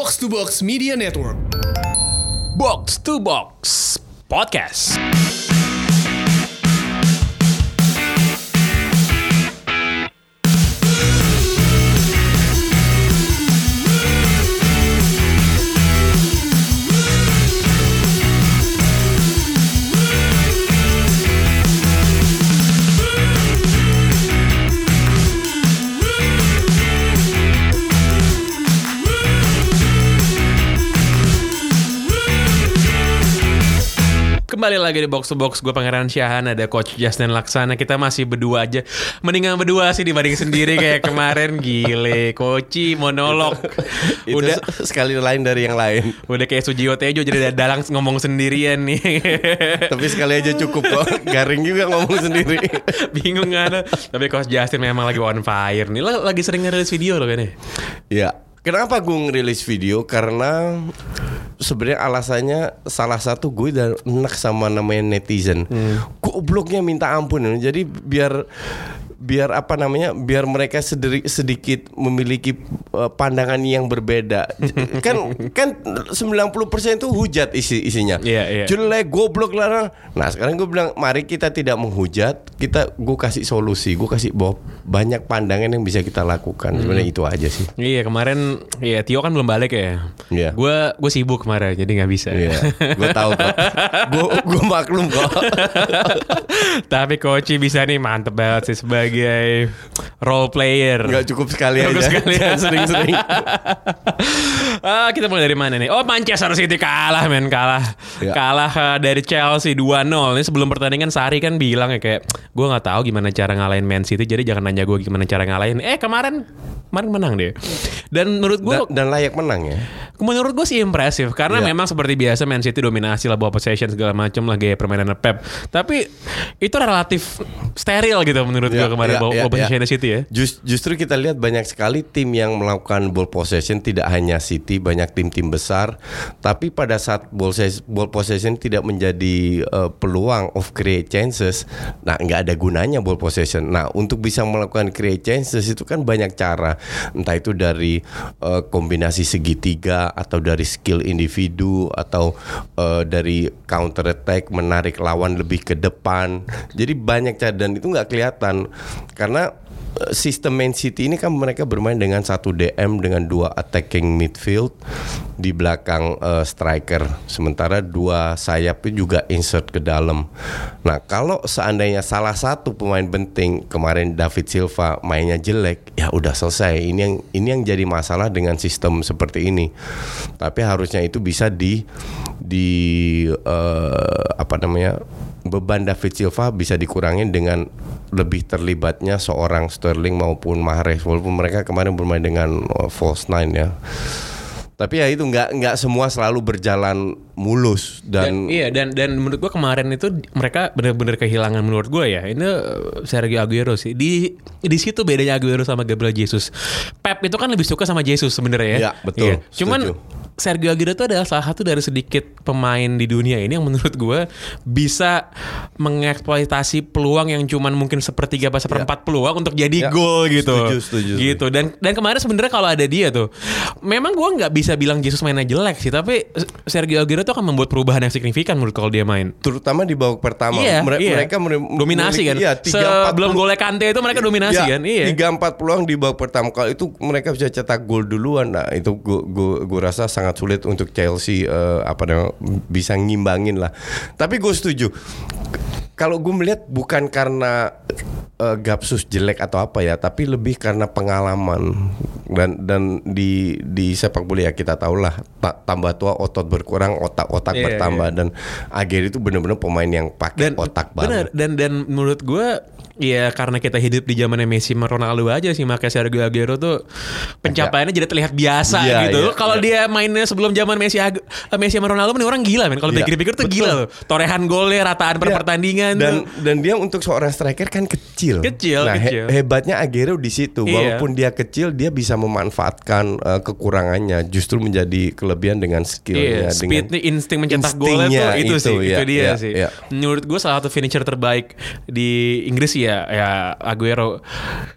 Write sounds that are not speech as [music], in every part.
Box to Box Media Network. Box to Box Podcast. Kembali lagi di Box to Box. Gue Pangeran Syahan Ada Coach Justin Laksana. Kita masih berdua aja. Mendingan berdua sih dibanding sendiri Kayak kemarin. Gile Koci monolog. Itu Udah. se- sekali lain dari yang lain. Udah kayak Sujiwo Tejo Jadi dalang ngomong sendirian nih. Tapi sekali aja cukup kok. Garing juga ngomong sendiri. Bingung kan Tapi Coach Justin memang lagi on fire nih. Lagi sering ngerilis video lo kan ya. Kenapa gue ngerilis video? Karena sebenarnya alasannya salah satu gue udah enak sama namanya netizen. Gobloknya minta ampun. Jadi biar biar apa namanya? Biar mereka sediri- sedikit memiliki uh, pandangan yang berbeda. [laughs] kan kan 90% itu hujat isi isinya. Iya, iya. Jelek, goblok lah. Nah, sekarang gue bilang mari kita tidak menghujat, kita gue kasih solusi, gue kasih bahwa banyak pandangan yang bisa kita lakukan. Sebenarnya itu aja sih. Iya kemarin Iya Tio kan belum balik ya Iya. Gue gue sibuk kemarin Jadi nggak bisa Iya, gue tahu kok. Gue gue maklum kok. [laughs] Tapi Koci bisa nih mantep banget sih sebagai role player. Nggak cukup sekali Cukup aja. sekali. Jangan [laughs] sering-sering. [laughs] ah, kita mulai dari mana nih? Oh Manchester City kalah men kalah. Ya. Kalah uh, dari Chelsea 2-0. Ini sebelum pertandingan Sari kan bilang ya kayak gue nggak tahu gimana cara ngalahin Man City jadi jangan nanya gue gimana cara ngalahin. Eh kemarin kemarin menang deh. Dan menurut gue Dan, dan layak menang ya. Menurut gue sih impresif karena Iya. memang seperti biasa Man City dominasi lah bawa possession segala macam lah gaya permainan Pep. Tapi itu relatif steril gitu menurut gue Iya, kemarin iya, bawa, iya, bawa possession. City ya. Jus- justru kita lihat banyak sekali tim yang melakukan ball possession tidak hanya City, banyak tim-tim besar. Tapi pada saat ball, ses- ball possession tidak menjadi uh, peluang of create chances, nah nggak ada gunanya ball possession. Nah untuk bisa melakukan create chances itu kan banyak cara, entah itu dari uh, kombinasi segitiga atau dari skill individu atau uh, dari counter attack menarik lawan lebih ke depan. Jadi banyak cara dan itu nggak kelihatan karena sistem Man City ini kan mereka bermain dengan satu DM dengan dua attacking midfield di belakang eh, striker sementara dua sayap itu juga insert ke dalam. Nah kalau seandainya salah satu pemain penting kemarin David Silva mainnya jelek ya udah selesai ini yang ini yang jadi masalah dengan sistem seperti ini. Tapi harusnya itu bisa di di eh, apa namanya beban David Silva bisa dikurangin dengan lebih terlibatnya seorang Sterling maupun Mahrez walaupun mereka kemarin bermain dengan uh, false nine ya. Tapi ya itu nggak nggak semua selalu berjalan mulus Dan, dan, iya dan dan menurut gua kemarin itu mereka benar-benar kehilangan menurut gua ya. Ini uh, Sergio Aguero sih. Di di situ bedanya Aguero sama Gabriel Jesus. Pep itu kan lebih suka sama Jesus sebenarnya ya. Iya, betul. Cuman Setuju. Sergio Aguero itu adalah salah satu dari sedikit pemain di dunia ini yang menurut gua bisa mengeksploitasi peluang yang cuman mungkin sepertiga apa seperempat peluang untuk jadi Ya, gol gitu. setuju, setuju, Gitu. Dan dan kemarin sebenarnya kalau ada dia tuh, memang gua nggak bisa bilang Jesus mainnya jelek sih, tapi Sergio Aguero tuh akan membuat perubahan yang signifikan menurut kalau dia main. terutama di babak pertama Iya, Mere- iya. mereka mere- dominasi kan. Iya, Sebelum golnya Kante itu mereka dominasi Ya, kan. Iya. Tiga empat peluang di babak pertama kalau itu mereka bisa cetak gol duluan. Nah itu gue gue gue rasa sangat sulit untuk Chelsea eh, apa namanya bisa ngimbangin lah. Tapi gue setuju. Kalau gue melihat bukan karena eh, Gapsus jelek atau apa ya, tapi lebih karena pengalaman dan dan di di sepak bola ya kita tahu lah ta- tambah tua otot berkurang otak-otak Iya, bertambah dan Aguero itu benar-benar pemain yang pakai otak bener, banget. dan dan menurut gue ya karena kita hidup di zamannya Messi sama Ronaldo aja sih makanya Sergio Aguero tuh pencapaiannya jadi terlihat biasa Iya, gitu. iya, Kalau iya. dia mainnya sebelum zaman Messi Ag- eh, Messi sama Ronaldo ini orang gila men. Kalau Iya, pikir-pikir tuh betul. gila loh. Torehan golnya, rataan per Iya. pertandingan dan tuh. dan dia untuk seorang striker kan kecil. Kecil, Nah, he- kecil. hebatnya Aguero di situ. Iya. Walaupun dia kecil, dia bisa memanfaatkan uh, kekurangannya, justru menjadi kelebihan dengan Iya, skillnya. speed dengan nih insting mencetak golnya tuh itu, itu, sih, iya, itu dia iya, sih. iya. Menurut gue salah satu finisher terbaik di Inggris ya ya ya Aguero.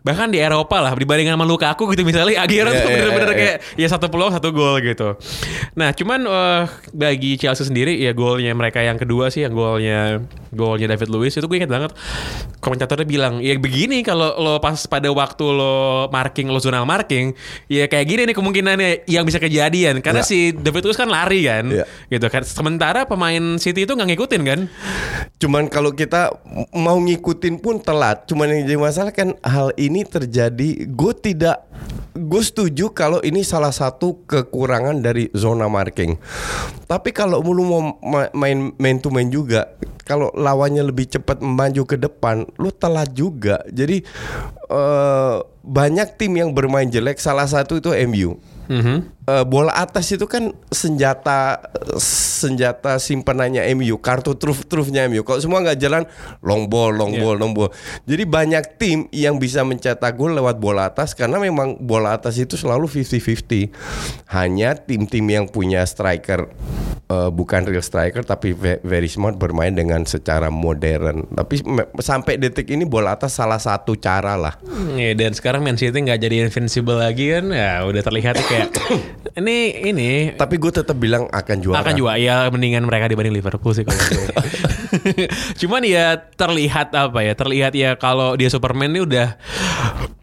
Bahkan di Eropa lah dibandingkan sama Lukaku gitu misalnya Aguero Iya, tuh iya, bener-bener iya, kayak ya satu peluang satu gol gitu. Nah, cuman eh, bagi Chelsea sendiri ya golnya mereka yang kedua sih yang golnya golnya David Luiz itu gue inget banget komentatornya bilang ya begini kalau lo pas pada waktu lo marking lo zonal marking ya kayak gini nih kemungkinannya yang bisa kejadian karena Ya. si David Luiz kan lari kan Ya. gitu kan sementara pemain City itu nggak ngikutin kan Cuman kalau kita mau ngikutin pun telat. Cuman yang jadi masalah kan hal ini terjadi. Gue tidak, gue setuju kalau ini salah satu kekurangan dari zona marking. Tapi kalau lu mau ma- main main to main juga, kalau lawannya lebih cepat maju ke depan, lu telat juga. Jadi eh, banyak tim yang bermain jelek. Salah satu itu MU. Mhm. Eh, bola atas itu kan senjata senjata simpenannya MU, kartu truf-trufnya MU. Kalau semua nggak jalan, long ball, long ball, long ball. Jadi banyak tim yang bisa mencetak gol lewat bola atas karena memang bola atas itu selalu 50-50. Hanya tim-tim yang punya striker eh, bukan real striker tapi ve- very smart bermain dengan secara modern. Tapi sampai detik ini bola atas salah satu cara lah. Ya, dan sekarang Man City nggak jadi invincible lagi kan ya udah terlihat kayak [coughs] ini ini Tapi gue tetap bilang akan juara. akan juga ya mendingan mereka dibanding Liverpool sih kalau. [laughs] Cuman ya terlihat apa ya terlihat ya kalau dia Superman ini udah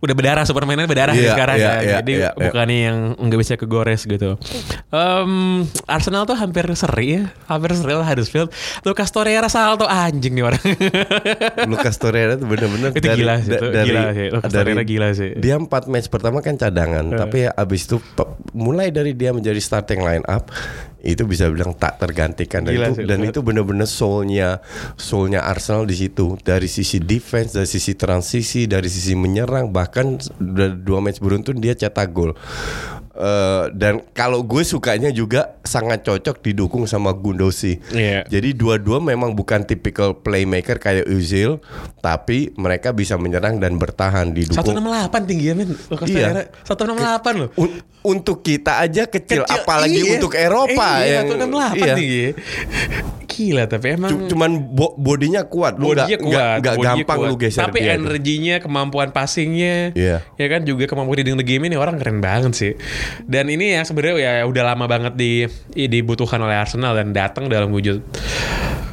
udah berdarah Superman-nya berdarah ya sekarang iya, kan. iya, Jadi iya, iya. bukannya yang nggak bisa kegores gitu. Em, Arsenal tuh hampir seri ya, hampir seri lah Huddersfield. Lucas Torreira salto anjing nih orang. [laughs] Lucas Torreira itu bener-bener Itu gila sih, itu gila sih. Lucas Torreira gila sih. Dia empat match pertama kan cadangan, tapi abis itu mulai dari dia menjadi starting line up itu bisa bilang tak tergantikan dan Gila itu sih, dan bener. itu bener-bener soulnya soulnya Arsenal di situ dari sisi defense dari sisi transisi dari sisi menyerang bahkan dua, match beruntun dia cetak gol Eh, dan kalau gue sukanya juga sangat cocok didukung sama Gundosi Iya. jadi dua-dua memang bukan tipikal playmaker kayak Özil, tapi mereka bisa menyerang dan bertahan didukung. 168 tinggi ya men. Iya. Torreira 168 loh. Un- untuk kita aja kecil, Kecil, apalagi iya. untuk Eropa iya, yang 168 iya. tinggi. Gila tapi emang Cu- Cuman bo- bodinya kuat, lu bodinya nggak- kuat, nggak bodinya gampang kuat. lu geser Tapi dia. energinya, kemampuan passingnya, Iya. ya kan juga kemampuan reading the game ini orang keren banget sih. Dan ini yang sebenarnya ya udah lama banget di dibutuhkan oleh Arsenal dan datang dalam wujud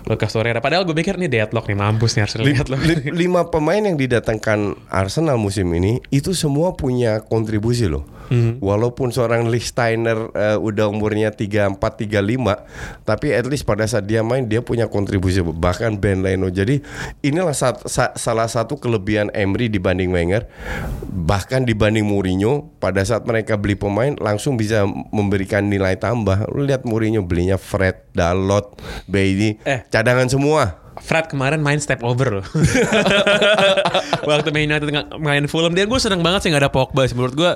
Lucas Torreira. Padahal gue pikir nih deadlock nih mampus nih Arsenal deadlock. Li- lima pemain yang didatangkan Arsenal musim ini itu semua punya kontribusi loh. Mhm. Walaupun seorang Lichtsteiner eh, udah umurnya 34 35, tapi at least pada saat dia main dia punya kontribusi bahkan Ben Leno. Jadi inilah sat- sa- salah satu kelebihan Emery dibanding Wenger bahkan dibanding Mourinho pada saat mereka beli pemain langsung bisa memberikan nilai tambah. Lu lihat Mourinho belinya Fred, Dalot, Bailey, Eh. cadangan semua. Fred kemarin main step over loh. [laughs] Waktu main United main Fulham dia gue seneng banget sih nggak ada Pogba sih menurut gue.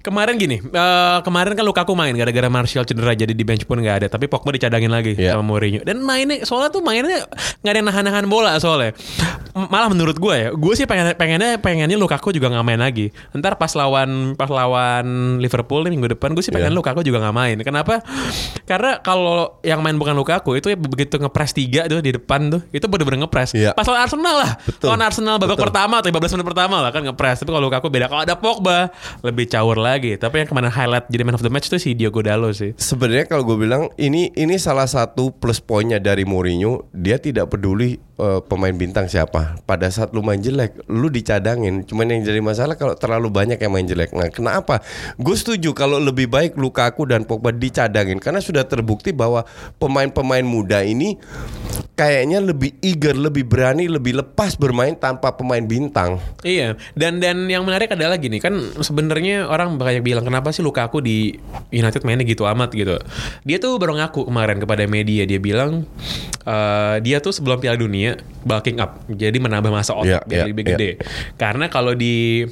Kemarin gini, eh, kemarin kan Lukaku main gara-gara Martial cedera jadi di bench pun nggak ada, tapi Pogba dicadangin lagi Iya. sama Mourinho. Dan mainnya soalnya tuh mainnya nggak ada yang nahan-nahan bola soalnya. Malah menurut gue ya, gue sih pengen pengennya pengennya Lukaku juga nggak main lagi. Ntar pas lawan pas lawan Liverpool nih minggu depan, gue sih pengen Iya. Lukaku juga nggak main. Kenapa? Karena kalau yang main bukan Lukaku itu ya begitu ngepres tiga tuh di depan tuh, itu bener-bener ngepres. Iya. Pas lawan Arsenal lah. Betul. Lawan Arsenal babak Betul. pertama atau 15 menit pertama lah kan ngepres. Tapi kalau Lukaku beda. Kalau ada Pogba lebih caur lagi. Tapi yang ke mana highlight jadi man of the match itu si Diogo Dalot sih. Sebenarnya kalau gue bilang ini ini salah satu plus poinnya dari Mourinho, dia tidak peduli eh, pemain bintang siapa. Pada saat lu main jelek, lu dicadangin. Cuman yang jadi masalah kalau terlalu banyak yang main jelek. Nah, kenapa? Gue setuju kalau lebih baik Lukaku dan Pogba dicadangin karena sudah terbukti bahwa pemain-pemain muda ini kayaknya lebih eager, lebih berani, lebih lepas bermain tanpa pemain bintang. Iya, dan dan yang menarik adalah gini kan sebenarnya orang banyak bilang kenapa sih Lukaku di United mainnya gitu amat gitu. Dia tuh baru ngaku kemarin kepada media dia bilang eh, dia tuh sebelum Piala Dunia bulking up, jadi menambah masa otot Iya, biar iya, lebih gede. Karena kalau di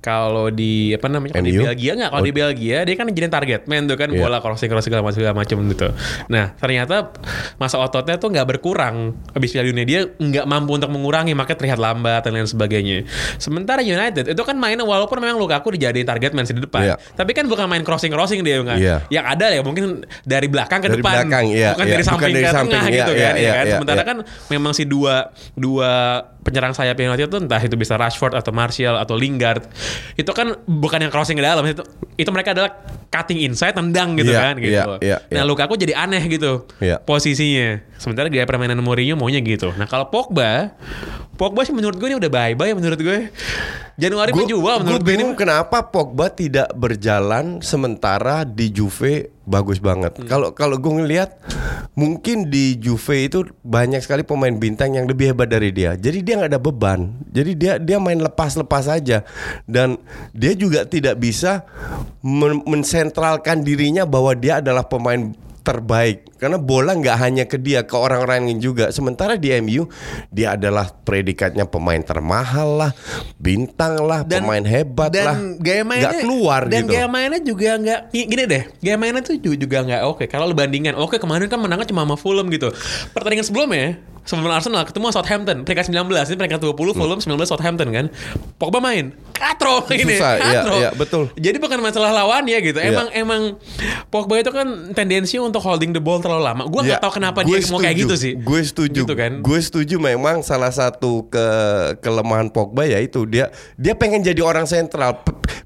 kalau di apa namanya kalau di? Belgia nggak kalau di Belgia dia kan jadi target man tuh kan Iya. bola crossing crossing segala macam segala macam gitu nah ternyata masa ototnya tuh nggak berkurang habis Piala Dunia dia nggak mampu untuk mengurangi makanya terlihat lambat dan lain sebagainya sementara United itu kan mainnya walaupun memang Lukaku dijadiin target man di depan Iya. tapi kan bukan main crossing crossing dia kan Iya. yang ada ya mungkin dari belakang ke Dari depan belakang, iya, bukan iya. dari Bukan samping dari ke samping, tengah iya, gitu iya, kan, ya iya, kan? iya, sementara iya. kan memang si dua dua penyerang sayap United itu entah itu bisa Rashford atau Martial atau Lingard itu kan bukan yang crossing ke dalam itu itu mereka adalah cutting inside tendang gitu Iya, kan gitu. iya, iya, nah iya. Lukaku jadi aneh gitu Iya. posisinya sementara gaya permainan Mourinho maunya gitu nah kalau Pogba Pogba sih menurut gue ini udah bye bye menurut gue Januari Gue menjual menurut gue ini bingung kenapa Pogba tidak berjalan sementara di Juve bagus banget. Hmm. Kalau kalau gue ngelihat mungkin di Juve itu banyak sekali pemain bintang yang lebih hebat dari dia. Jadi dia nggak ada beban. Jadi dia dia main lepas-lepas aja dan dia juga tidak bisa men- mensentralkan dirinya bahwa dia adalah pemain terbaik. Karena bola nggak hanya ke dia ke orang-orang lain juga. Sementara di MU dia adalah predikatnya pemain termahal lah bintang lah pemain hebat dan lah. gaya mainnya nggak keluar dan gitu. gaya mainnya juga nggak gini deh gaya mainnya tuh ju- juga nggak oke. Kalau lu bandingkan oke kemarin kan menangnya cuma sama Fulham gitu. Pertandingan sebelumnya sebelum Arsenal ketemu Southampton peringkat 19 ini peringkat 20 Fulham 19 Southampton kan Pogba main katro ini Susah, iya, katro. iya, betul. jadi bukan masalah lawannya gitu Iya. emang emang Pogba itu kan tendensi untuk holding the ball terlalu lama gue nggak Ya, tahu kenapa dia mau kayak setuju. gitu sih Gue setuju. gitu kan Gue setuju memang salah satu ke kelemahan Pogba ya itu dia dia pengen jadi orang sentral,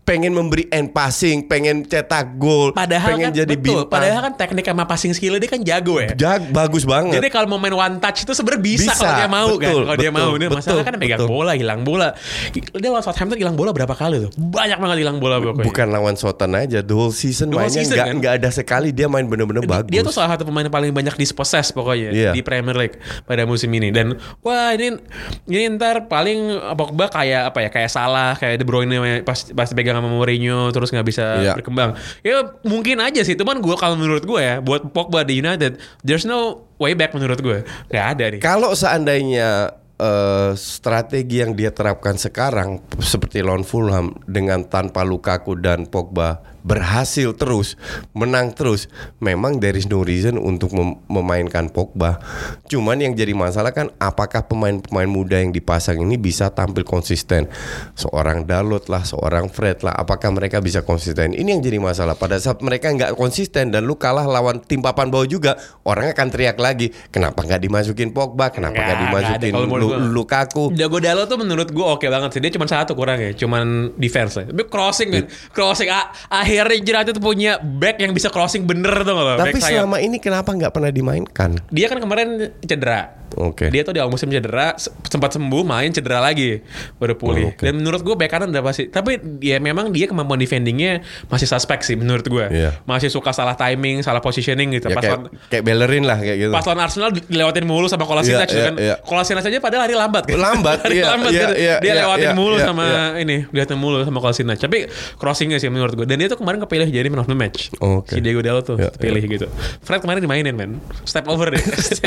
pengen memberi end passing, pengen cetak gol, Padahal pengen kan jadi betul, bintang. padahal kan teknik sama passing skill dia kan jago ya. Jag, bagus banget. Jadi kalau mau main one touch itu sebenarnya bisa, Bisa, kalau dia mau kan. betul, Kalau dia betul, mau ini betul, masalah kan pegang betul. bola, hilang bola. Dia lawan Southampton hilang bola berapa kali tuh? Banyak banget hilang bola pokoknya. Bukan lawan Soton aja, the whole season The whole mainnya season, nggak kan? nggak ada sekali dia main bener-bener bagus. Dia tuh salah satu pemain paling banyak dispossess pokoknya Iya. di Premier League pada musim ini dan wah ini ini ntar paling Pogba kayak apa ya kayak salah kayak De Bruyne pas pas pegang sama Mourinho terus nggak bisa Iya. berkembang ya mungkin aja sih cuman gue kalau menurut gue ya buat Pogba di United there's no way back menurut gue. Nggak ada nih. Kalau seandainya eh, strategi yang dia terapkan sekarang seperti lawan Fulham dengan tanpa Lukaku dan Pogba berhasil terus, menang terus, memang there is no reason untuk mem- memainkan Pogba. Cuman yang jadi masalah kan apakah pemain-pemain muda yang dipasang ini bisa tampil konsisten? Seorang Dalot lah, seorang Fred lah, apakah mereka bisa konsisten? Ini yang jadi masalah. Pada saat mereka nggak konsisten dan lu kalah lawan tim papan bawah juga, orang akan teriak lagi, kenapa nggak dimasukin Pogba? Kenapa nggak dimasukin ada. Lu- Lukaku? Jago Dalo tuh menurut gue oke banget sih. Dia cuma satu kurang ya, cuman defense lah. Tapi crossing kan, crossing a- akhirnya United tuh punya back yang bisa crossing bener tuh loh. Tapi sayap. selama ini kenapa nggak pernah dimainkan? Dia kan kemarin cedera. Oke. Dia tuh di awal musim cedera, se- sempat sembuh, main cedera lagi, baru pulih. Oh, oke. Dan menurut gue back kanan udah pasti. Tapi ya memang dia kemampuan defendingnya masih suspek sih menurut gue. Iya. Masih suka salah timing, salah positioning gitu. Ya, Pas kayak, lawan- kayak Bellerin lah kayak gitu. Pas lawan Arsenal dilewatin mulu sama Kolasinac Iya, iya, kan. iya. Kolasinac aja padahal lari lambat kan. Lambat, [laughs] Lari iya, lambat iya, kan. iya, Dia iya, lewatin iya, mulu iya, sama iya. ini, liatin mulu sama Kolasinac. Tapi crossingnya sih menurut gue. Dan dia tuh kemarin kepilih jadi man of the match. Oh, oke. Si Diego Dalot tuh Iya, pilih gitu. Fred kemarin dimainin men. Step over deh.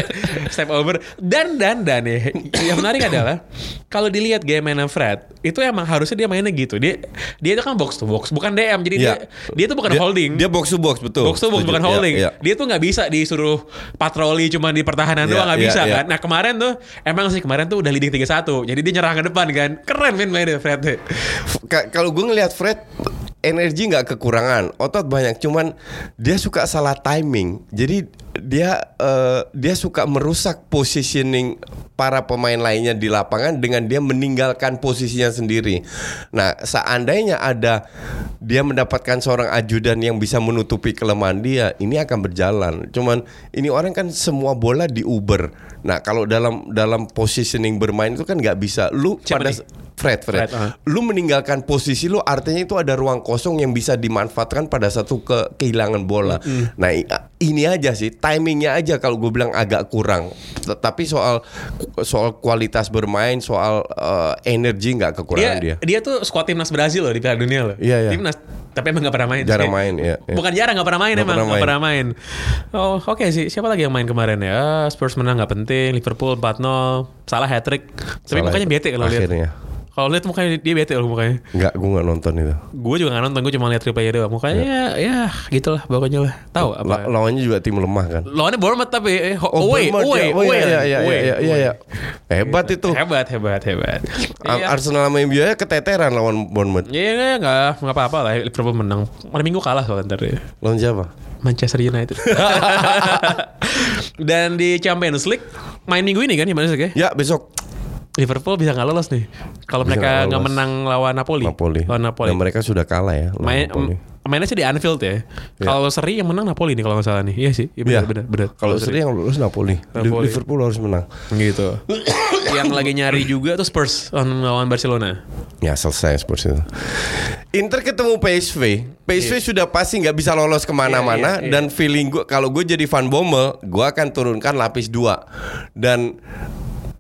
[laughs] Step over. Dan dan dan ya. Yang menarik adalah kalau dilihat game mainnya Fred, itu emang harusnya dia mainnya gitu. Dia dia itu kan box to box, bukan DM. Jadi Iya. dia dia tuh bukan Dia- holding. Dia box to box betul. Box to box Setuju. bukan Iya, holding. iya. Dia tuh nggak bisa disuruh patroli cuma di pertahanan Iya, doang nggak iya, bisa iya. kan. Nah kemarin tuh emang sih kemarin tuh udah leading 3-1. Jadi dia nyerang ke depan kan. Keren men mainnya Fred. Ka- Kalau gue ngelihat Fred energi nggak kekurangan, otot banyak, cuman dia suka salah timing. Jadi dia eh, dia suka merusak positioning para pemain lainnya di lapangan dengan dia meninggalkan posisinya sendiri. Nah, seandainya ada dia mendapatkan seorang ajudan yang bisa menutupi kelemahan dia, ini akan berjalan. Cuman ini orang kan semua bola di Uber. Nah, kalau dalam dalam positioning bermain itu kan nggak bisa. Lu Siapa pada nih? Fred, Fred. Fred, ah. Lu meninggalkan posisi lu artinya itu ada ruang kosong yang bisa dimanfaatkan pada satu ke kehilangan bola. Nah, i- ini aja sih timingnya aja kalau gue bilang agak kurang. Tetapi soal soal kualitas bermain, soal eh, energi nggak Dia, kekurangan dia dia. tuh squad timnas Brazil loh di Piala Dunia loh. Iya, iya. Timnas tapi emang gak pernah main. Jarang main, iya, iya. Bukan jarang gak pernah main Nggak emang pernah main. pernah main. Oh oke sih. Siapa lagi yang main kemarin ya? Spurs menang nggak penting. Liverpool 4-0. Salah hat trick. Tapi Salah mukanya bete kalau lihat. akhirnya. Kalau lihat mukanya dia bete loh mukanya. Nggak, gue nggak nonton itu. Gue juga gak nonton, gue cuma lihat replaynya doang. Mukanya ya, ya gitulah pokoknya lah. Tahu apa? La- lawannya juga tim lemah kan. Lawannya Bournemouth tapi eh, Oh, away, Bournemouth, away, ya. Oh, away, iya, iya, iya, away, iya, iya, away. iya. Hebat itu. Hebat, hebat, hebat. Ar- Iya. Arsenal sama MU aja keteteran lawan Bournemouth. Iya nggak nggak apa-apa lah Liverpool menang. Hari Minggu kalah soalnya ntar ya. Lawan siapa? Manchester United. [laughs] Dan di Champions League main minggu ini kan Champions League ya? Ya besok. Liverpool bisa nggak lolos nih kalau mereka nggak lolos. menang lawan Napoli. Napoli. Lawan Napoli. Dan mereka sudah kalah ya. Main, mainnya sih di Anfield ya. Kalau seri yang menang Napoli nih kalau nggak salah nih. Iya sih. Iya benar Iya. benar benar. Kalau seri yang lulus Napoli. Napoli. Liverpool harus menang. gitu. yang lagi nyari juga tuh Spurs lawan Barcelona. Ya selesai Spurs itu. Inter ketemu PSV. PSV sudah pasti nggak bisa lolos ke mana-mana Iya, iya, iya. dan feeling gue kalau gue jadi fan Bommel, gue akan turunkan lapis dua dan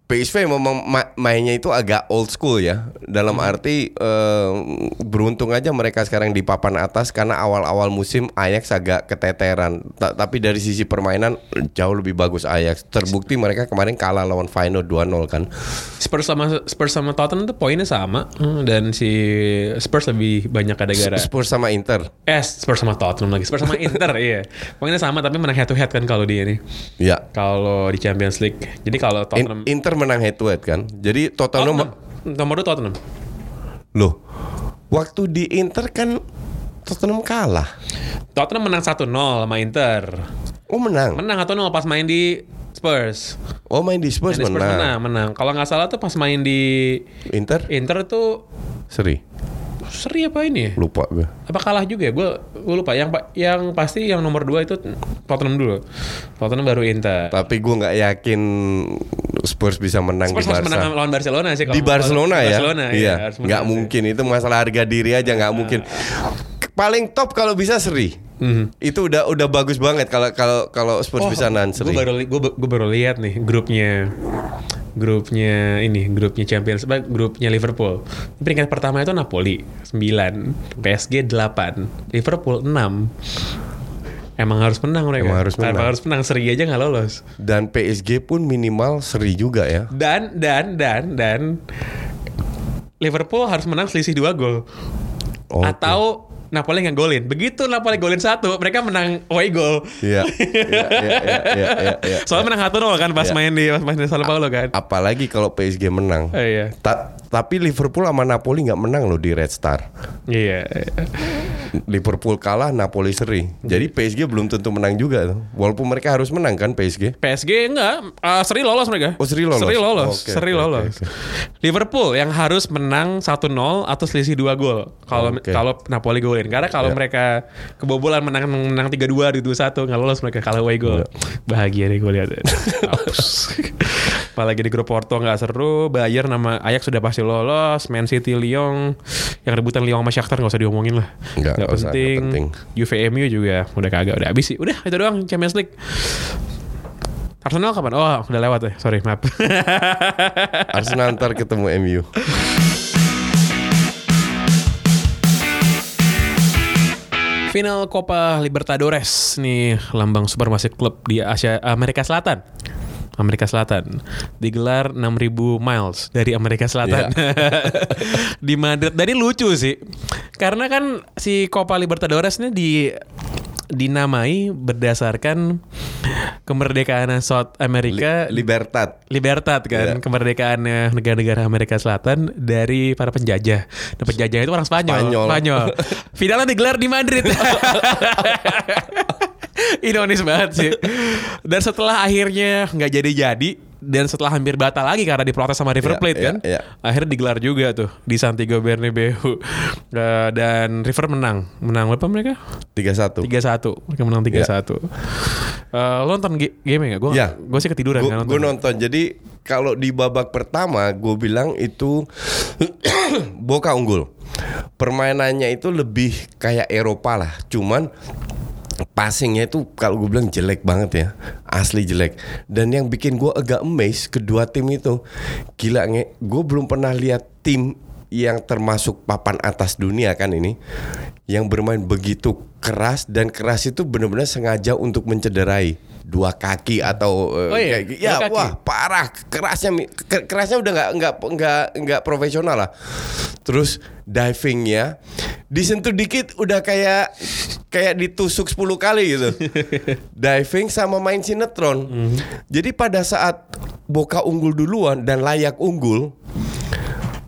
PSV memang ma- mainnya itu agak old school ya. Dalam Hmm. arti eh, beruntung aja mereka sekarang di papan atas karena awal-awal musim Ajax agak keteteran. Ta- tapi dari sisi permainan jauh lebih bagus Ajax. Terbukti mereka kemarin kalah lawan Feyenoord 2-0 kan. Spurs sama Spurs sama Tottenham tuh poinnya sama Hmm, dan si Spurs lebih banyak ada gara. Spurs sama Inter. Eh Spurs sama Tottenham lagi. Spurs sama [laughs] Inter iya. Poinnya sama tapi menang head to head kan kalau dia nih. Ya. Kalau di Champions League. Jadi kalau In- Tottenham Inter menang head to head kan. Jadi Tottenham Tottenham. Nomor 2 Tottenham. loh. Waktu di Inter kan Tottenham kalah. Tottenham menang 1-0 sama Inter. Oh menang. Menang 1-0 pas main di Spurs. Oh main di Spurs, Main di Spurs menang. menang, menang. Kalau nggak salah tuh pas main di Inter Inter tuh seri. Seri apa ini ya? Lupa gue. Apa kalah juga ya? Gue gue lupa. Yang yang pasti yang nomor 2 itu Tottenham dulu. Tottenham baru Inter. Tapi gue nggak yakin Spurs bisa menang Spurs di harus Barca. menang lawan Barcelona sih. kalau di Barcelona ya. Barcelona, iya. harus menang Nggak. Nah. mungkin itu masalah harga diri aja nggak mungkin. Paling top kalau bisa seri. Mhm. Itu udah udah bagus banget kalau kalau kalau Spurs bisa nahan Gue seri. baru li- gua, gue baru lihat nih grupnya grupnya ini grupnya Champions apa grupnya Liverpool. Peringkat pertama itu Napoli 9, PSG 8, Liverpool 6. Emang harus menang mereka. Emang harus menang. Emang harus menang seri aja nggak lolos. Dan PSG pun minimal seri juga ya. Dan dan dan dan Liverpool harus menang selisih 2 gol. Oke. Atau Napoli nggak golin. Begitu Napoli golin satu, mereka menang away goal. Iya. [laughs] Iya, iya, iya, iya, iya, iya. Soalnya menang 1-0 kan pas Iya. main di pas main di Sao Paulo kan. Apalagi kalau PSG menang. Oh, iya. Ta- tapi Liverpool sama Napoli nggak menang loh di Red Star. Iya. Liverpool kalah, Napoli seri. Jadi PSG belum tentu menang juga. Walaupun mereka harus menang kan PSG. PSG enggak, uh, seri lolos mereka. Oh, seri lolos? Seri lolos, Oke, seri oke, lolos. oke, Liverpool yang harus menang 1-0 atau selisih 2 gol. Kalau Oke. kalau Napoli golin. Karena kalau Ya. mereka kebobolan menang menang 3-2 di 2-1 nggak lolos mereka kalah away goal. Bahagia deh gue lihat. [laughs] Apalagi di grup Porto nggak seru, Bayern nama Ajax sudah pasti lolos, Man City, Lyon yang rebutan Lyon sama Shakhtar nggak usah diomongin lah. Nggak, Nggak penting. penting. Juve MU juga udah kagak udah habis sih. Udah itu doang Champions League. Arsenal kapan? Oh udah lewat ya. Sorry maaf. [laughs] Arsenal ntar ketemu MU. Final Copa Libertadores nih lambang supermasif klub di Asia Amerika Selatan. Amerika Selatan digelar 6000 miles dari Amerika Selatan [laughs] di Madrid. Jadi lucu sih. Karena kan si Copa Libertadores ini di dinamai berdasarkan kemerdekaan South Amerika Libertad. Libertad kan Iya. kemerdekaan eh, negara-negara Amerika Selatan dari para penjajah. Dan penjajah itu orang Spanyol. Spanyol. [laughs] Finalnya digelar di Madrid. [laughs] Ironis banget sih. Dan setelah akhirnya nggak jadi-jadi dan setelah hampir batal lagi karena diprotes sama River Iya, Plate iya, kan, iya. akhirnya digelar juga tuh di Santiago Bernabeu. Eh, dan River menang. Menang berapa mereka? 3-1. 3-1. Mereka menang 3-1. Iya. Eh, lo nonton game ya? Gue Ya. gue sih ketiduran Gue kan gue nonton. Jadi kalau di babak pertama gue bilang itu [coughs] Boca unggul. Permainannya itu lebih kayak Eropa lah. Cuman passingnya itu kalau gue bilang jelek banget ya. Asli jelek. Dan yang bikin gue agak amazed kedua tim itu gila nge gue belum pernah lihat tim yang termasuk papan atas dunia kan ini yang bermain begitu keras dan keras itu benar-benar sengaja untuk mencederai dua kaki atau eh, Oh iya, kayak gitu. ya kaki. wah parah. Kerasnya kerasnya udah nggak nggak nggak nggak profesional lah. Terus divingnya disentuh dikit udah kayak kayak ditusuk 10 kali gitu. [laughs] Diving sama main sinetron. Jadi pada saat Boka unggul duluan dan layak unggul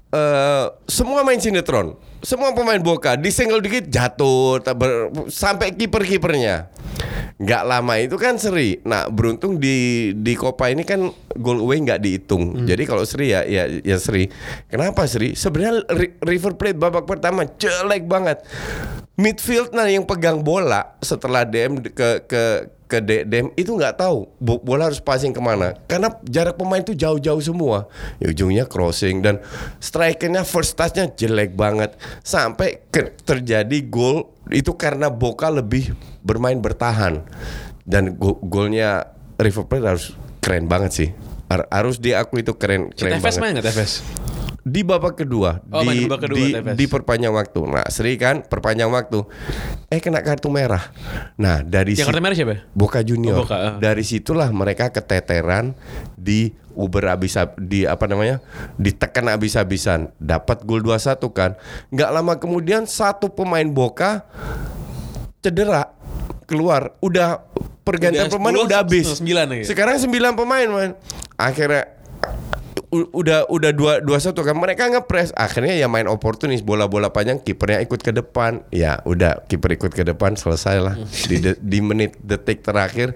eh, semua main sinetron. Semua pemain Boca disenggol dikit jatuh ber- sampai kiper-kipernya. Nggak lama itu kan Seri. Nah, beruntung di di Copa ini kan gol away nggak dihitung. Jadi kalau Seri ya ya ya Seri. Kenapa Seri? Sebenarnya Ri- River Plate babak pertama jelek banget. Midfield nah yang pegang bola setelah DM ke ke ke DM itu nggak tahu bo- bola harus passing ke mana. Karena jarak pemain itu jauh-jauh semua. Ya, ujungnya crossing dan strikernya first touchnya jelek banget. Sampai ke- terjadi gol itu karena Boca lebih bermain bertahan. Dan go- golnya River Plate harus keren banget sih. Har- harus diakui itu keren keren Tevez banget. main nggak Tevez? Di babak kedua Oh, di babak kedua, di, perpanjang waktu. Nah, Sri kan perpanjang waktu. Eh kena kartu merah. Nah, dari Yang si- kartu merah siapa? Boca Junior. Oh, Boca, ah. Dari situlah mereka keteteran di Uber abis di apa namanya? ditekan abis-abisan. Dapat gol 2-1 kan. Nggak lama kemudian satu pemain Boca cedera keluar. Udah pergantian Udah pemain 10, udah habis. 9 ya? Sekarang 9 pemain, man. Akhirnya udah udah dua dua satu kan mereka ngepres. Akhirnya ya main oportunis bola-bola panjang kipernya ikut ke depan. Ya udah kiper ikut ke depan selesai lah. Di de- di menit detik terakhir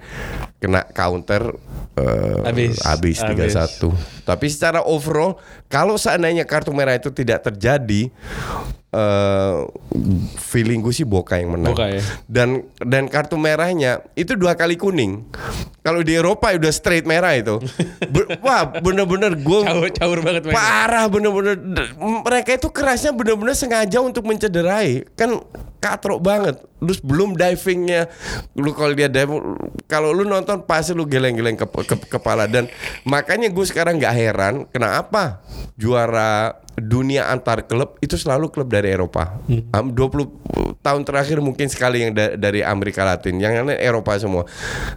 kena counter eh, Habis. tiga satu. Tapi secara overall kalau seandainya kartu merah itu tidak terjadi eh feeling gue sih Boca yang menang Boca ya. dan dan kartu merahnya itu dua kali kuning. Kalau di Eropa udah straight merah itu. Be- wah bener-bener gue Caur, caur banget mainnya. parah bener-bener. Mereka itu kerasnya bener-bener sengaja untuk mencederai. Kan katrok banget. Terus belum divingnya. Lu kalau dia dive, kalau lu nonton pasti lu geleng-geleng ke, ke- kepala dan makanya gue sekarang nggak heran kenapa juara dunia antar klub itu selalu klub dari Eropa. Am- 20 tahun terakhir mungkin sekali yang da- dari Amerika Latin, yang lain Eropa semua.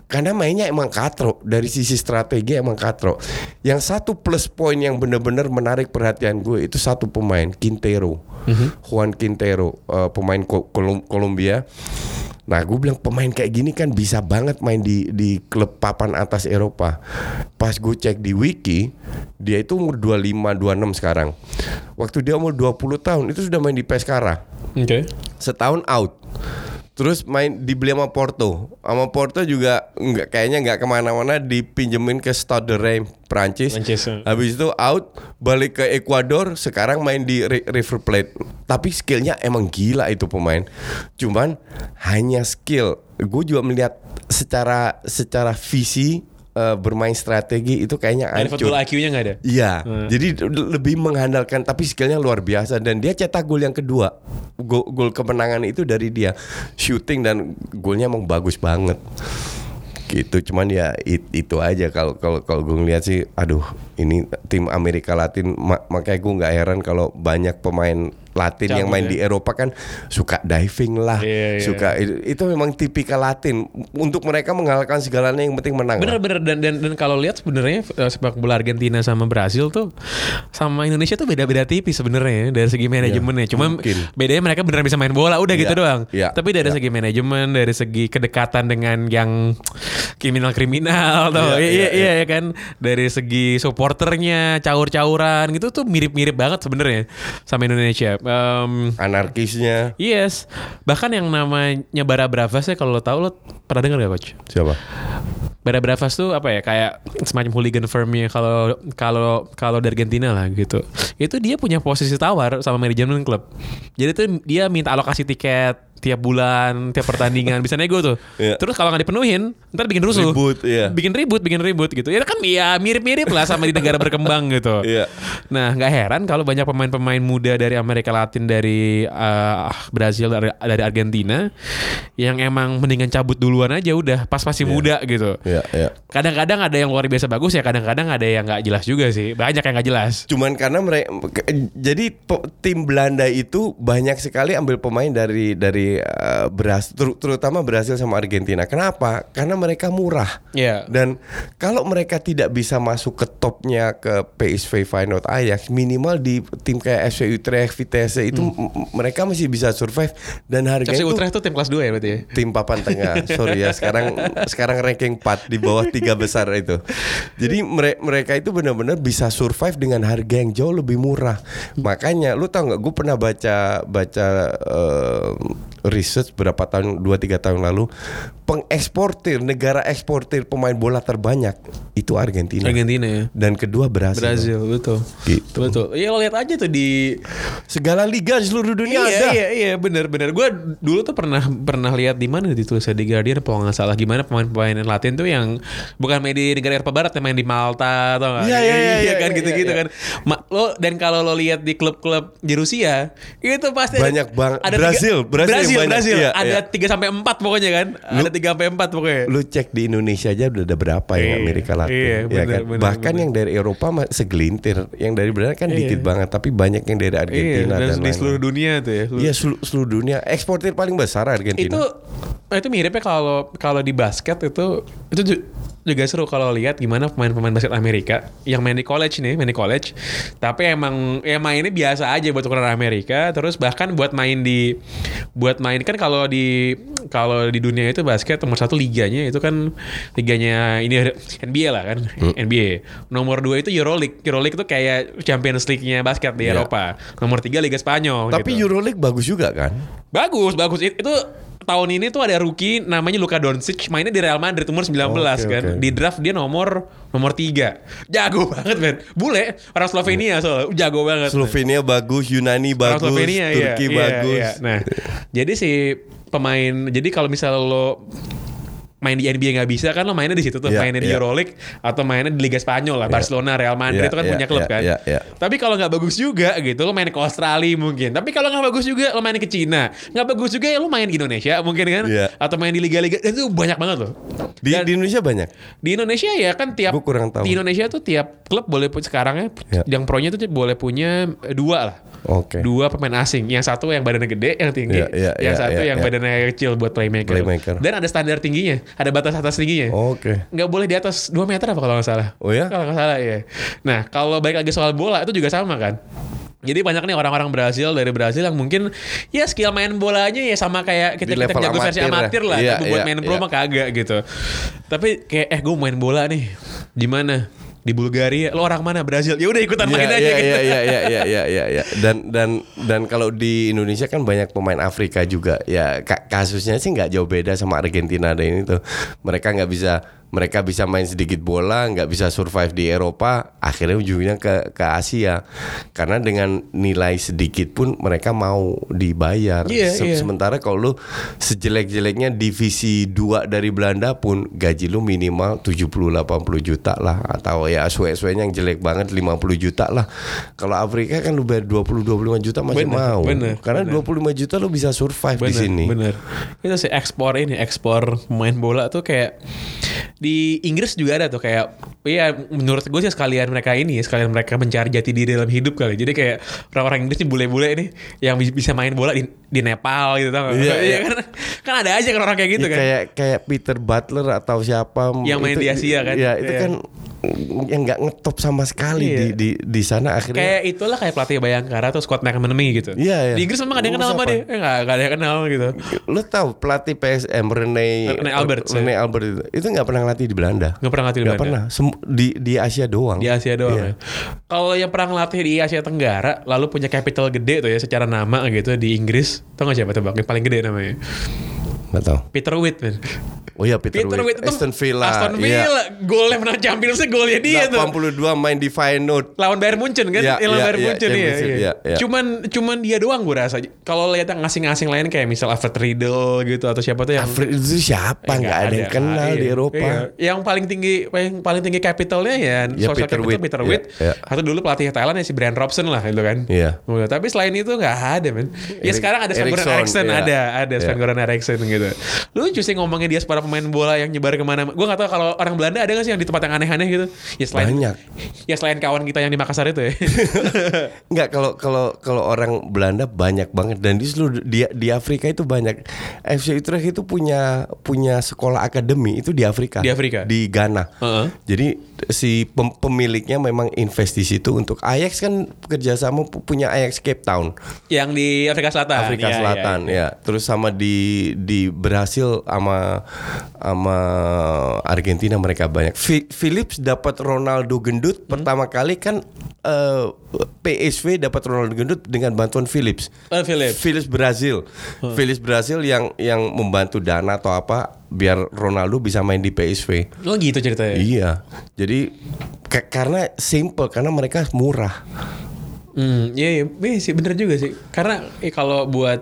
Karena mainnya emang katro dari sisi strategi emang katro. Yang satu plus poin yang bener-bener menarik perhatian gue itu satu pemain Quintero, Juan Quintero, eh, pemain Ko- Kolum- Kolombia. Nah, gue bilang pemain kayak gini kan bisa banget main di di klub papan atas Eropa. Pas gue cek di wiki, dia itu umur 25 26 sekarang. Waktu dia umur 20 tahun itu sudah main di Pescara. Oke. Setahun out. Terus main dibeli sama Porto. Sama Porto juga nggak kayaknya nggak ke mana-mana dipinjemin ke Stade de Reims Prancis. Ya. Habis itu out balik ke Ekuador sekarang main di Ri- River Plate. Tapi skillnya emang gila itu pemain. Cuman hanya skill. Gue juga melihat secara secara visi eh, bermain strategi itu kayaknya hancur. football IQ-nya nggak ada? Iya, Hmm. jadi lebih mengandalkan tapi skillnya luar biasa dan dia cetak gol yang kedua. Gol, gol kemenangan itu dari dia. Shooting dan golnya emang bagus banget. Gitu, cuman ya it- itu aja kalau kalau kalau gue ngeliat sih aduh, ini tim Amerika Latin ma- makanya gue nggak heran kalau banyak pemain Latin yang Cabut main ya. di Eropa kan suka diving lah, Iya, iya. suka itu, itu memang tipikal Latin untuk mereka mengalahkan segalanya yang penting menang. Bener-bener dan dan, dan kalau lihat sebenarnya eh, sepak bola Argentina sama Brasil tuh sama Indonesia tuh beda-beda tipis sebenarnya ya, dari segi manajemennya. Cuma mungkin. bedanya mereka beneran bisa main bola udah gitu Iya, doang. iya, Tapi dari segi manajemen, dari segi kedekatan dengan yang kriminal-kriminal tuh. Iya, Iya, iya, iya, iya kan. Dari segi supporternya, caur-cauran gitu tuh mirip-mirip banget sebenarnya sama Indonesia. Em, Anarkisnya yes. Bahkan yang namanya Bara Bravas ya kalau lo tahu lo pernah dengar gak coach? siapa? Bara Bravas tuh apa ya kayak semacam hooligan firmnya kalau kalau kalau dari Argentina lah gitu. Itu dia punya posisi tawar sama manajemen klub. Jadi tuh dia minta alokasi tiket tiap bulan, tiap pertandingan bisa nego tuh. [laughs] Iya. Terus kalau nggak dipenuhin, ntar bikin rusuh. Ribut, iya. Bikin ribut, bikin ribut gitu. Ya kan ya mirip-mirip lah sama di negara berkembang [laughs] gitu. Iya. Nah, nggak heran kalau banyak pemain-pemain muda dari Amerika Latin, dari uh, Brazil, dari, dari Argentina yang emang mendingan cabut duluan aja udah pas masih muda gitu. Iya, iya. Kadang-kadang ada yang luar biasa bagus ya, kadang-kadang ada yang nggak jelas juga sih. Banyak yang nggak jelas. Cuman karena mereka jadi tim Belanda itu banyak sekali ambil pemain dari dari dari uh, beras ter- terutama Brasil sama Argentina. Kenapa? Karena mereka murah. Iya. Dan kalau mereka tidak bisa masuk ke topnya ke PSV Feyenoord Ajax, minimal di tim kayak FC Utrecht, Vitesse itu m- m- mereka masih bisa survive dan harganya FC itu Utrecht tuh tim kelas 2 ya berarti ya? tim papan tengah. [laughs] Sorry ya, sekarang sekarang ranking 4 di bawah tiga besar itu. Jadi mere- mereka itu benar-benar bisa survive dengan harga yang jauh lebih murah. Makanya lu tau nggak? Gue pernah baca baca eh, research berapa tahun 2-3 tahun lalu pengeksportir negara eksportir pemain bola terbanyak itu Argentina. Argentina ya. Dan kedua Brasil. Brazil betul. Gitu. Betul. Iya lo lihat aja tuh di Segala liga seluruh dunia iya, ada. Iya iya benar benar. Gue dulu tuh pernah pernah lihat di mana ditulis di Guardian kalau nggak salah gimana pemain-pemain Latin tuh yang bukan main di negara Eropa Barat yang main di Malta atau enggak? Iya, iya, iya, iya, kan iya, gitu-gitu iya. kan. Ma- lo dan kalau lo lihat di klub-klub di Rusia itu pasti Banyak bang- ada Brazil, tiga, Brazil Brazil, banyak. Brazil. Iya, ada iya. 3 sampai 4 pokoknya kan. ada 3 sampai 4 pokoknya. Lu cek di Indonesia aja udah ada berapa yang Iya, Amerika Latin, iya, ya bener, kan? bener, Bahkan bener. yang dari Eropa mah segelintir, yang dari Belanda kan Iya. dikit banget, tapi banyak yang dari Iya, Argentina dan, dan, di seluruh dunia tuh ya. Iya seluruh, seluruh dunia eksportir paling besar Argentina. itu itu miripnya kalau kalau di basket itu itu juga seru kalau lihat gimana pemain-pemain basket Amerika yang main di college nih main di college tapi emang ya mainnya biasa aja buat ukuran Amerika terus bahkan buat main di buat main kan kalau di kalau di dunia itu basket nomor satu liganya itu kan liganya ini NBA lah kan Hmm. NBA nomor dua itu Euroleague Euroleague itu kayak Champions League-nya basket di Iya. Eropa nomor tiga Liga Spanyol tapi gitu. Euroleague bagus juga kan? Bagus, bagus. It- Itu tahun ini tuh ada rookie namanya Luka Doncic mainnya di Real Madrid umur 19 Oke, kan. oke. Di draft dia nomor nomor 3. Jago banget, men. Bule, orang Slovenia soalnya. Jago banget. Slovenia bagus, Yunani Orang bagus, Slovenia, iya, Turki iya, bagus. iya. Nah, jadi si pemain jadi kalau misalnya lo main di NBA nggak bisa kan lo mainnya di situ tuh Iya, mainnya di iya. Euroleague atau mainnya di Liga Spanyol lah Barcelona Real Madrid Iya, itu kan iya, punya klub iya, kan iya, iya. tapi kalau nggak bagus juga gitu lo main ke Australia mungkin tapi kalau nggak bagus juga lo main ke Cina nggak bagus juga ya lo main di Indonesia mungkin kan Iya. atau main di liga-liga itu banyak banget loh Di, Dan- di Indonesia banyak. di Indonesia ya kan tiap Gua kurang tahu. di Indonesia tuh tiap klub boleh sekarang ya Ya. yang pronya tuh boleh punya eh, dua lah Oke. dua pemain asing yang satu yang badannya gede yang tinggi Iya, iya, yang iya, satu iya, yang iya. badannya kecil buat playmaker. Playmaker. dan ada standar tingginya ada batas atas tingginya Oke. nggak boleh di atas 2 meter apa kalau nggak salah Oh ya? kalau nggak salah ya nah kalau balik lagi soal bola itu juga sama kan jadi banyak nih orang-orang Brasil dari Brasil yang mungkin ya skill main bolanya ya sama kayak kita Di kita jago versi amatir lah. amatir lah. Iya, Tapi buat iya, main pro iya. mah kagak gitu. Tapi kayak eh gue main bola nih. Di mana? Di Bulgaria. Lo orang mana? Brazil. Ya udah ikutan main Iya, aja iya, gitu. iya, iya, [laughs] iya, iya, iya, iya. Dan dan dan kalau di Indonesia kan banyak pemain Afrika juga. Ya ka- kasusnya sih nggak jauh beda sama Argentina ada ini tuh. Mereka nggak bisa mereka bisa main sedikit bola, nggak bisa survive di Eropa, akhirnya ujungnya ke ke Asia. Karena dengan nilai sedikit pun mereka mau dibayar. Iya, iya. Sementara kalau lu sejelek-jeleknya divisi 2 dari Belanda pun gaji lu minimal 70 80 juta lah atau ya suwe-suwenya yang jelek banget 50 juta lah. Kalau Afrika kan lu bayar 20 25 juta masih Bener, mau. bener, Karena bener. 25 juta lu bisa survive di Bener, sini. bener. Itu sih ekspor ini, ekspor pemain bola tuh kayak di Inggris juga ada tuh kayak, iya menurut gue sih sekalian mereka ini, sekalian mereka mencari jati diri dalam hidup kali. Jadi kayak orang-orang Inggris nih bule-bule ini yang bi- bisa main bola di, di Nepal gitu tau gak? [laughs] Iya, iya. kan, kan ada aja kan orang kayak gitu Ya, kan. kayak kayak Peter Butler atau siapa Yang main di Asia kan? Ya itu Iya. kan yang nggak ngetop sama sekali Iya. di di di sana akhirnya Kayak itulah kayak pelatih Bayangkara atau Scott McManamy gitu. Iya, iya. Di Inggris memang ada yang kenal sama dia. Eh, nggak, nggak ada yang kenal gitu. Lo tahu pelatih PSM Rene Rene Alberts, Rene ya. Albert itu, itu nggak pernah ngelatih di Belanda. Nggak pernah ngelatih di Nggak Belanda. pernah. Di di Asia doang. Di Asia doang Iya. ya. Kalau yang pernah ngelatih di Asia Tenggara, lalu punya capital gede tuh ya secara nama gitu di Inggris. Tau gak siapa tebak? Yang paling gede namanya. Nggak tahu. Peter Witt man. Oh iya Peter, Peter Witt Witt. itu Aston Villa. Aston Iya. Villa. Golnya menang Champions League golnya dia tuh. 82 main di Feyenoord. Lawan Bayern Munchen kan? Iya, Yang lawan iya, Bayern iya, Munchen iya, Champions League, iya. iya, iya. Cuman cuman dia doang gue rasa. Kalau lihat yang ngasing-ngasing lain kayak misal Alfred Riedel gitu atau siapa tuh yang Alfred itu siapa? Eh, Nggak ada yang kenal iya. di Eropa. Iya. Yang paling tinggi yang paling tinggi capitalnya ya, Ya, social Peter capital Witt. Peter Witt. iya. Atau dulu pelatih Thailand ya si Brian Robson lah gitu kan. Iya. Udah, Tapi selain itu nggak ada men. Ya sekarang ada Sven Goran Eriksson, ada ada Sven. Goran Eriksson gitu. Gitu. Lucu sih ngomongin dia para pemain bola yang nyebar ke mana. Gue gak tahu kalau orang Belanda ada gak sih yang di tempat yang aneh-aneh gitu. Ya selain Banyak. Ya selain kawan kita yang di Makassar itu ya. [laughs] Enggak kalau kalau kalau orang Belanda banyak banget dan di seluruh di, di Afrika itu banyak. FC Utrecht itu punya punya sekolah akademi itu di Afrika. Di Afrika? Di Ghana. Heeh. Jadi si pem- pemiliknya memang invest di situ untuk Ajax kan kerjasama pu- punya Ajax Cape Town. yang di Afrika Selatan. Afrika iya, Selatan iya. ya. Terus sama di di berhasil sama sama Argentina mereka banyak. Fi- Philips dapat Ronaldo gendut Hmm. pertama kali kan eh, PSV dapat Ronaldo gendut dengan bantuan Philips. Oh, Philips. Hmm. Philips Brazil. Philips Brazil yang yang membantu dana atau apa biar Ronaldo bisa main di PSV. Oh gitu ceritanya. Iya. Jadi ka- karena simple karena mereka murah. Hmm, iya, iya, iya sih bener juga sih. Karena eh, kalau buat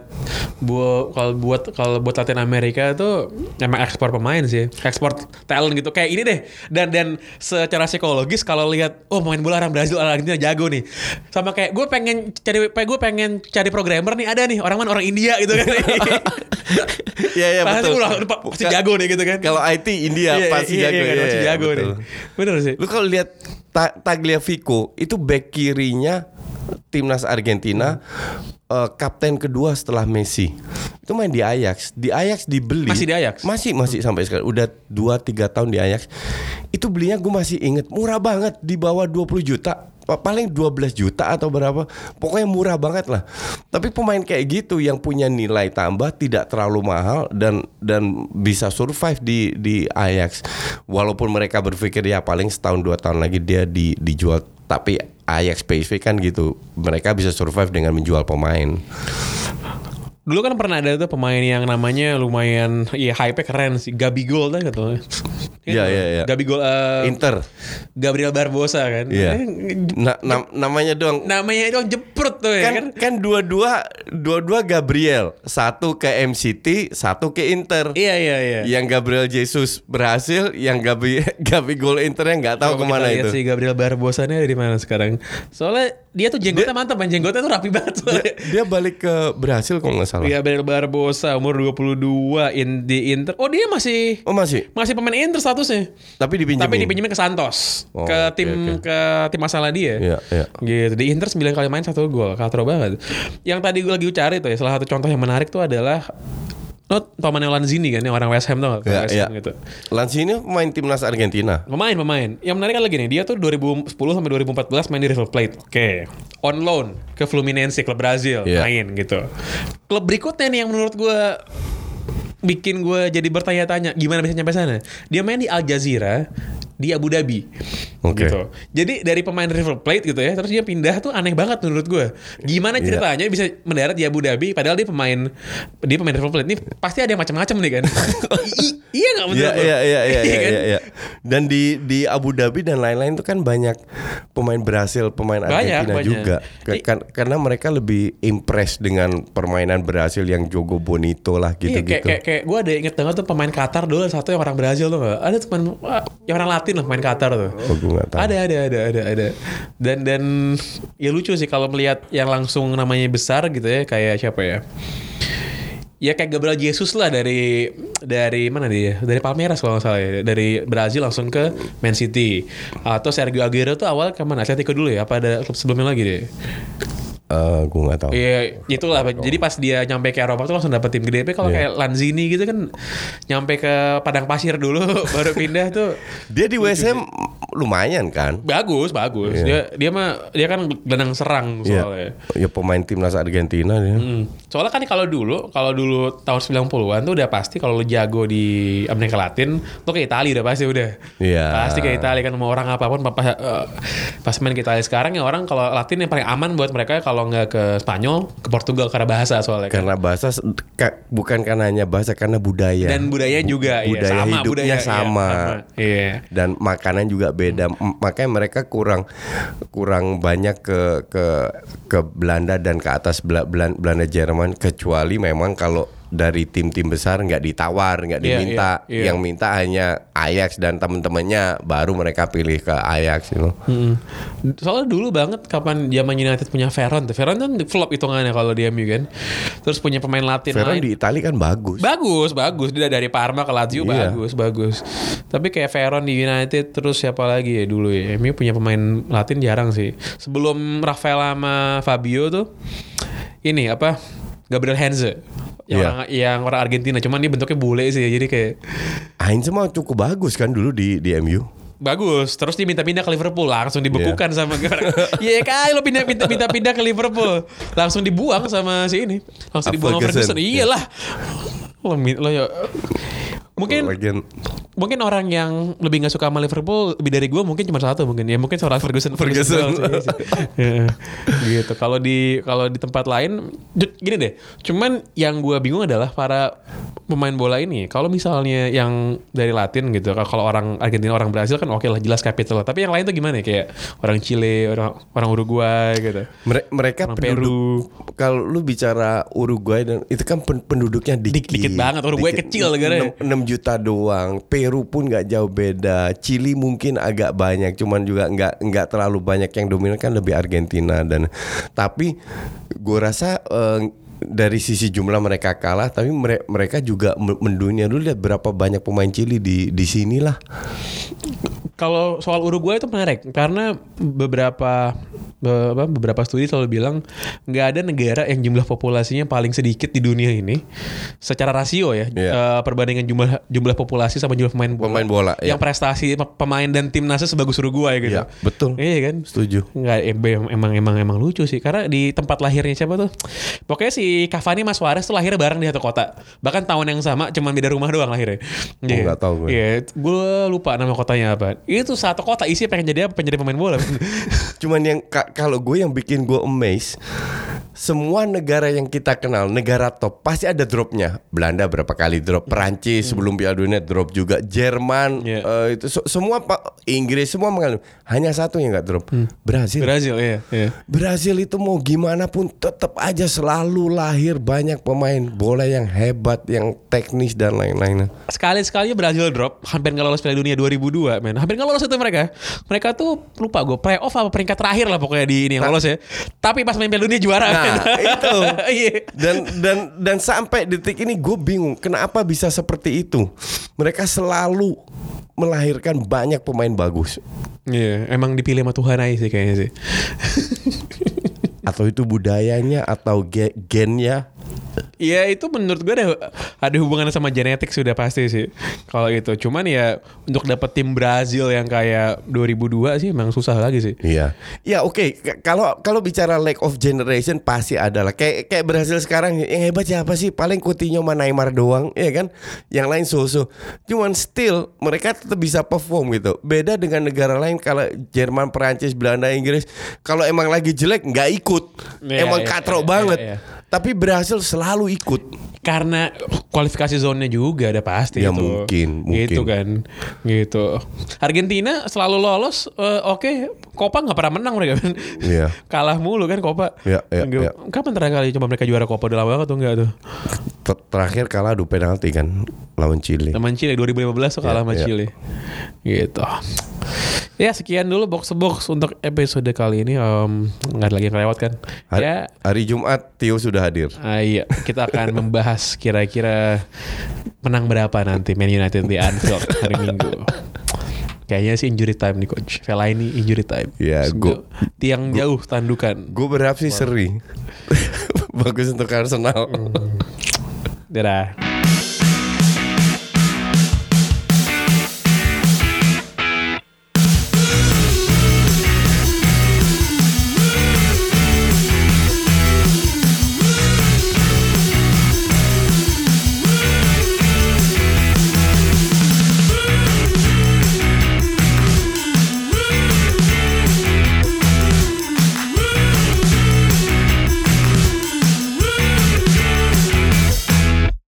buat kalau buat kalau buat Latin Amerika tuh emang ekspor pemain sih, ekspor talent gitu. Kayak ini deh. Dan dan secara psikologis kalau lihat oh main bola orang Brazil orang Argentina jago nih. Sama kayak gue pengen cari gue pengen cari programmer nih ada nih orang mana orang India gitu kan. [laughs] Iya iya pasti betul. udah udah pasti jago nih gitu kan. Kalau IT India Iya, pasti iya, jago. iya, kan, Iya, pasti iya, jago nih. Bener sih. Lu kalau lihat Ta- Tagliafico itu back kirinya timnas Argentina eh, kapten kedua setelah Messi. Itu main di Ajax. Di Ajax dibeli. Masih di Ajax? Masih masih sampai sekarang. Udah 2 3 tahun di Ajax. Itu belinya gue masih inget murah banget di bawah 20 juta. Pa- Paling 12 juta atau berapa Pokoknya murah banget lah Tapi pemain kayak gitu Yang punya nilai tambah Tidak terlalu mahal Dan dan bisa survive di di Ajax Walaupun mereka berpikir Ya paling setahun dua tahun lagi Dia di, dijual Tapi Ajax PSV kan gitu. Mereka bisa survive dengan menjual pemain Dulu kan pernah ada tuh pemain yang namanya lumayan ya hype keren sih Gabigol kan gitu. Iya, iya, iya. Gabigol eh, Inter Gabriel Barbosa kan. Iya Eh, Na- nam- Namanya doang Namanya itu jeprut tuh ya kan. kan kan dua-dua dua-dua Gabriel satu ke MCT satu ke Inter Iya iya iya. yang Gabriel Jesus berhasil, yang Gabi [laughs] Gabi gol Internya nggak tahu Coba ke mana kita lihat itu. si Gabriel Barbosa ini ada di mana sekarang. Soalnya dia tuh jenggotnya mantap, man. jenggotnya tuh rapi banget. soalnya. Dia balik ke Brasil kalau nggak salah. Gabriel Barbosa umur 22 in, di Inter. Oh dia masih Oh masih, masih pemain Inter statusnya. tapi dipinjemin. Tapi dipinjemin ke Santos, Oh, ke tim oke. ke tim masalah dia. Iya, iya. Gitu. Di Inter 9 kali main satu gol, katro banget. Yang tadi gue lagi cari tuh ya, salah satu contoh yang menarik tuh adalah Lo mana Lanzini kan, yang orang West Ham tuh Iya, West. Ham gitu. Lanzini pemain timnas Argentina. Pemain, pemain. Yang menarik kan lagi nih, dia tuh 2010 sampai 2014 main di River Plate. Oke. On loan ke Fluminense, klub Brazil, Iya. main gitu. Klub berikutnya nih yang menurut gue bikin gue jadi bertanya-tanya gimana bisa nyampe sana. Dia main di Al Jazeera di Abu Dhabi. Oke. Gitu. Jadi dari pemain River Plate gitu ya, terus dia pindah tuh aneh banget menurut gue. Gimana Iya. ceritanya bisa mendarat di Abu Dhabi padahal dia pemain dia pemain River Plate. Ini pasti ada yang macam-macam nih kan. [laughs] I- iya nggak menurut Iya lo? iya iya [laughs] iya iya kan? iya. Dan di di Abu Dhabi dan lain-lain itu kan banyak pemain Brasil, pemain Banyak, Argentina banyak. juga. I- kan- karena mereka lebih impress dengan permainan Brasil yang Jogo Bonito lah Iya, kayak, gitu-gitu. kayak, kayak gue ada inget banget tuh pemain Qatar dulu satu yang orang Brazil tuh gak? Ada teman yang orang Latin lah pemain Qatar tuh. Oh, gue nggak tahu. Ada ada ada ada ada. Dan dan ya lucu sih kalau melihat yang langsung namanya besar gitu ya kayak siapa ya? Ya kayak Gabriel Jesus lah dari dari mana dia? Dari Palmeiras kalau nggak salah ya. Dari Brazil langsung ke Man City. Atau Sergio Aguero tuh awal ke mana? Atletico dulu ya? Apa ada klub sebelumnya lagi deh? Eh, gue nggak tahu. Iya, itulah. Jadi pas dia nyampe ke Eropa tuh langsung dapet tim gede. Tapi kalau Iya. kayak Lanzini gitu kan nyampe ke Padang Pasir dulu [laughs] baru pindah tuh Dia di WSM lumayan kan? bagus, bagus. Dia dia mah dia kan gelandang serang soalnya. Ya pemain timnas Argentina dia. Hmm. Soalnya kan kalau dulu, kalau dulu tahun 90-an tuh udah pasti kalau lu jago di Amerika Latin, lu ke Italia udah pasti udah. Iya. Pasti ke Italia kan mau orang apa pun pas, eh, pas main ke Italia sekarang ya orang kalau Latin yang paling aman buat mereka kalau nggak ke Spanyol, ke Portugal karena bahasa soalnya kan. Karena bahasa ka- bukan karena hanya bahasa karena budaya. Dan budaya juga Bu- iya, budaya sama hidupnya budaya iya, sama. Iya. Dan makanan juga beda. Makanya mereka kurang kurang banyak ke ke ke Belanda dan ke atas Bela- Belan- Belanda Jerman kecuali memang kalau dari tim-tim besar nggak ditawar, nggak Iya, diminta. iya, iya. Yang minta hanya Ajax dan teman-temannya, baru mereka pilih ke Ajax gitu. Mm-mm. Soalnya dulu banget kapan zaman United punya Veron tuh. Veron kan flop hitungannya kalau di MU kan. Terus punya pemain Latin Veron lain. di Italia kan bagus. Bagus, bagus. Dia dari Parma ke Lazio Iya. bagus, bagus. Tapi kayak Veron di United terus siapa lagi ya dulu ya. MU punya pemain Latin jarang sih. Sebelum Rafael sama Fabio tuh ini apa? Gabriel Henze. Yang Iya. orang yang orang Argentina, cuman dia bentuknya bule sih. Jadi kayak Heinz mah cukup bagus kan dulu di di MU. bagus. Terus dia minta pindah ke Liverpool, langsung dibekukan sama orang. [laughs] Iya kali lo pindah pindah pindah pindah ke Liverpool, langsung dibuang sama si ini, langsung dibuang sama Ferguson. Iyalah. Lo, lo ya mungkin Lagian mungkin orang yang lebih nggak suka sama Liverpool lebih dari gue mungkin cuma satu mungkin ya. Mungkin seorang Ferguson. Ferguson. doang sih, sih. [laughs] Ya, gitu. Kalau di kalau di tempat lain gini deh. Cuman yang gue bingung adalah para pemain bola ini. Kalau misalnya yang dari Latin gitu kalau orang Argentina orang Brasil kan oke lah jelas capital tapi yang lain tuh gimana ya? Kayak orang Chile orang orang Uruguay gitu. Mere- mereka Orang penduduk kalau lu bicara Uruguay dan itu kan pen- penduduknya dikit. Dik- dikit banget. Uruguay kecil negaranya. 6, juta doang. Peru pun nggak jauh beda. Chili mungkin agak banyak, cuman juga nggak nggak terlalu banyak yang dominan kan lebih Argentina dan tapi gue rasa eh, dari sisi jumlah mereka kalah, tapi mere- mereka juga me- mendunia dulu lihat berapa banyak pemain Chili di di sini lah. Kalau soal Uruguay itu menarik karena beberapa be- apa, beberapa studi selalu bilang nggak ada negara yang jumlah populasinya paling sedikit di dunia ini secara rasio ya Iya. eh, perbandingan jumlah jumlah populasi sama jumlah pemain bola. Pemain bola, yang ya. prestasi pe- pemain dan timnasnya sebagus Uruguay gitu. Iya, betul. Iya kan? Setuju. Nggak em- emang emang emang lucu sih karena di tempat lahirnya siapa tuh? Pokoknya si Cavani Mas Suarez tuh lahirnya bareng di satu kota. Bahkan tahun yang sama cuman beda rumah doang lahirnya. Iya. nggak tahu gue. Iya, gue lupa nama kotanya apa. Itu satu kota isi pengen jadi apa? Pengen jadi pemain bola. [laughs] Cuman yang kalau gue yang bikin gue amazed semua negara yang kita kenal negara top pasti ada dropnya Belanda berapa kali drop Perancis sebelum Piala Dunia drop juga Jerman Iya. eh, itu se- semua pak Inggris semua mengalami hanya satu yang nggak drop Brazil Brazil ya. Iya. Brazil itu mau gimana pun tetap aja selalu lahir banyak pemain bola yang hebat yang teknis dan lain-lain Sekali-sekali Brazil drop, hampir nggak lolos Piala Dunia 2002, men. Hampir nggak lolos itu mereka. Mereka tuh lupa gue playoff apa peringkat terakhir lah pokoknya di ini yang lolos ya. Tapi pas main Piala Dunia juara. Nah, itu. [laughs] Iya. dan dan dan sampai detik ini gue bingung kenapa bisa seperti itu. Mereka selalu melahirkan banyak pemain bagus. Iya, emang dipilih sama Tuhan aja sih kayaknya sih. Atau itu budayanya atau ge- gennya. Iya itu menurut gue ada ada hubungannya sama genetik sudah pasti sih kalau itu. Cuman ya untuk dapet tim Brazil yang kayak 2002 sih emang susah lagi sih. Iya. Ya oke, kalau kalau bicara lack of generation pasti ada lah. Kayak kayak Brasil sekarang yang hebat siapa sih? Paling Coutinho sama Neymar doang, ya kan? Yang lain so-so. Cuman still mereka tetap bisa perform gitu. Beda dengan negara lain kalau Jerman, Perancis, Belanda, Inggris, kalau emang lagi jelek nggak ikut. Iya, emang iya, katrok iya, banget. iya, iya. Tapi Brasil selalu ikut. Karena kualifikasi zonnya juga ada pasti Ya, itu. mungkin, mungkin. Gitu kan. Gitu. Argentina selalu lolos eh, oke, Copa nggak pernah menang mereka kan. Iya. [laughs] Kalah mulu kan Copa. Iya, iya, iya. Kapan terakhir kali coba mereka juara Copa udah lama banget tuh enggak tuh. Ter- Terakhir kalah adu penalti kan lawan Chile. Sama Chile 2015 tuh kalah Iya, sama iya. Chile. Gitu. Ya sekian dulu box box untuk episode kali ini. Em, nggak ada lagi yang kelewat kan? Hari, Ya hari Jumat Tio sudah hadir. Ah, iya, kita akan membahas kira-kira menang berapa nanti Man United di Anfield hari Minggu. Kayaknya sih injury time nih coach. Vela ini injury time. Ya, Terus gua- tiang jauh tandukan. Gue berharap sih seri. [laughs] Bagus untuk Arsenal. Dadah.